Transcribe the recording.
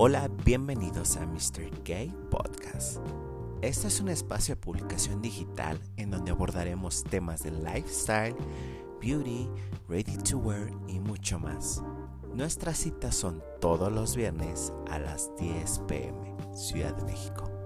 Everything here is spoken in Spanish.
Hola, bienvenidos a Mr. Gay Podcast. Este es un espacio de publicación digital en donde abordaremos temas de lifestyle, beauty, ready to wear y mucho más. Nuestras citas son todos los viernes a las 10 pm, Ciudad de México.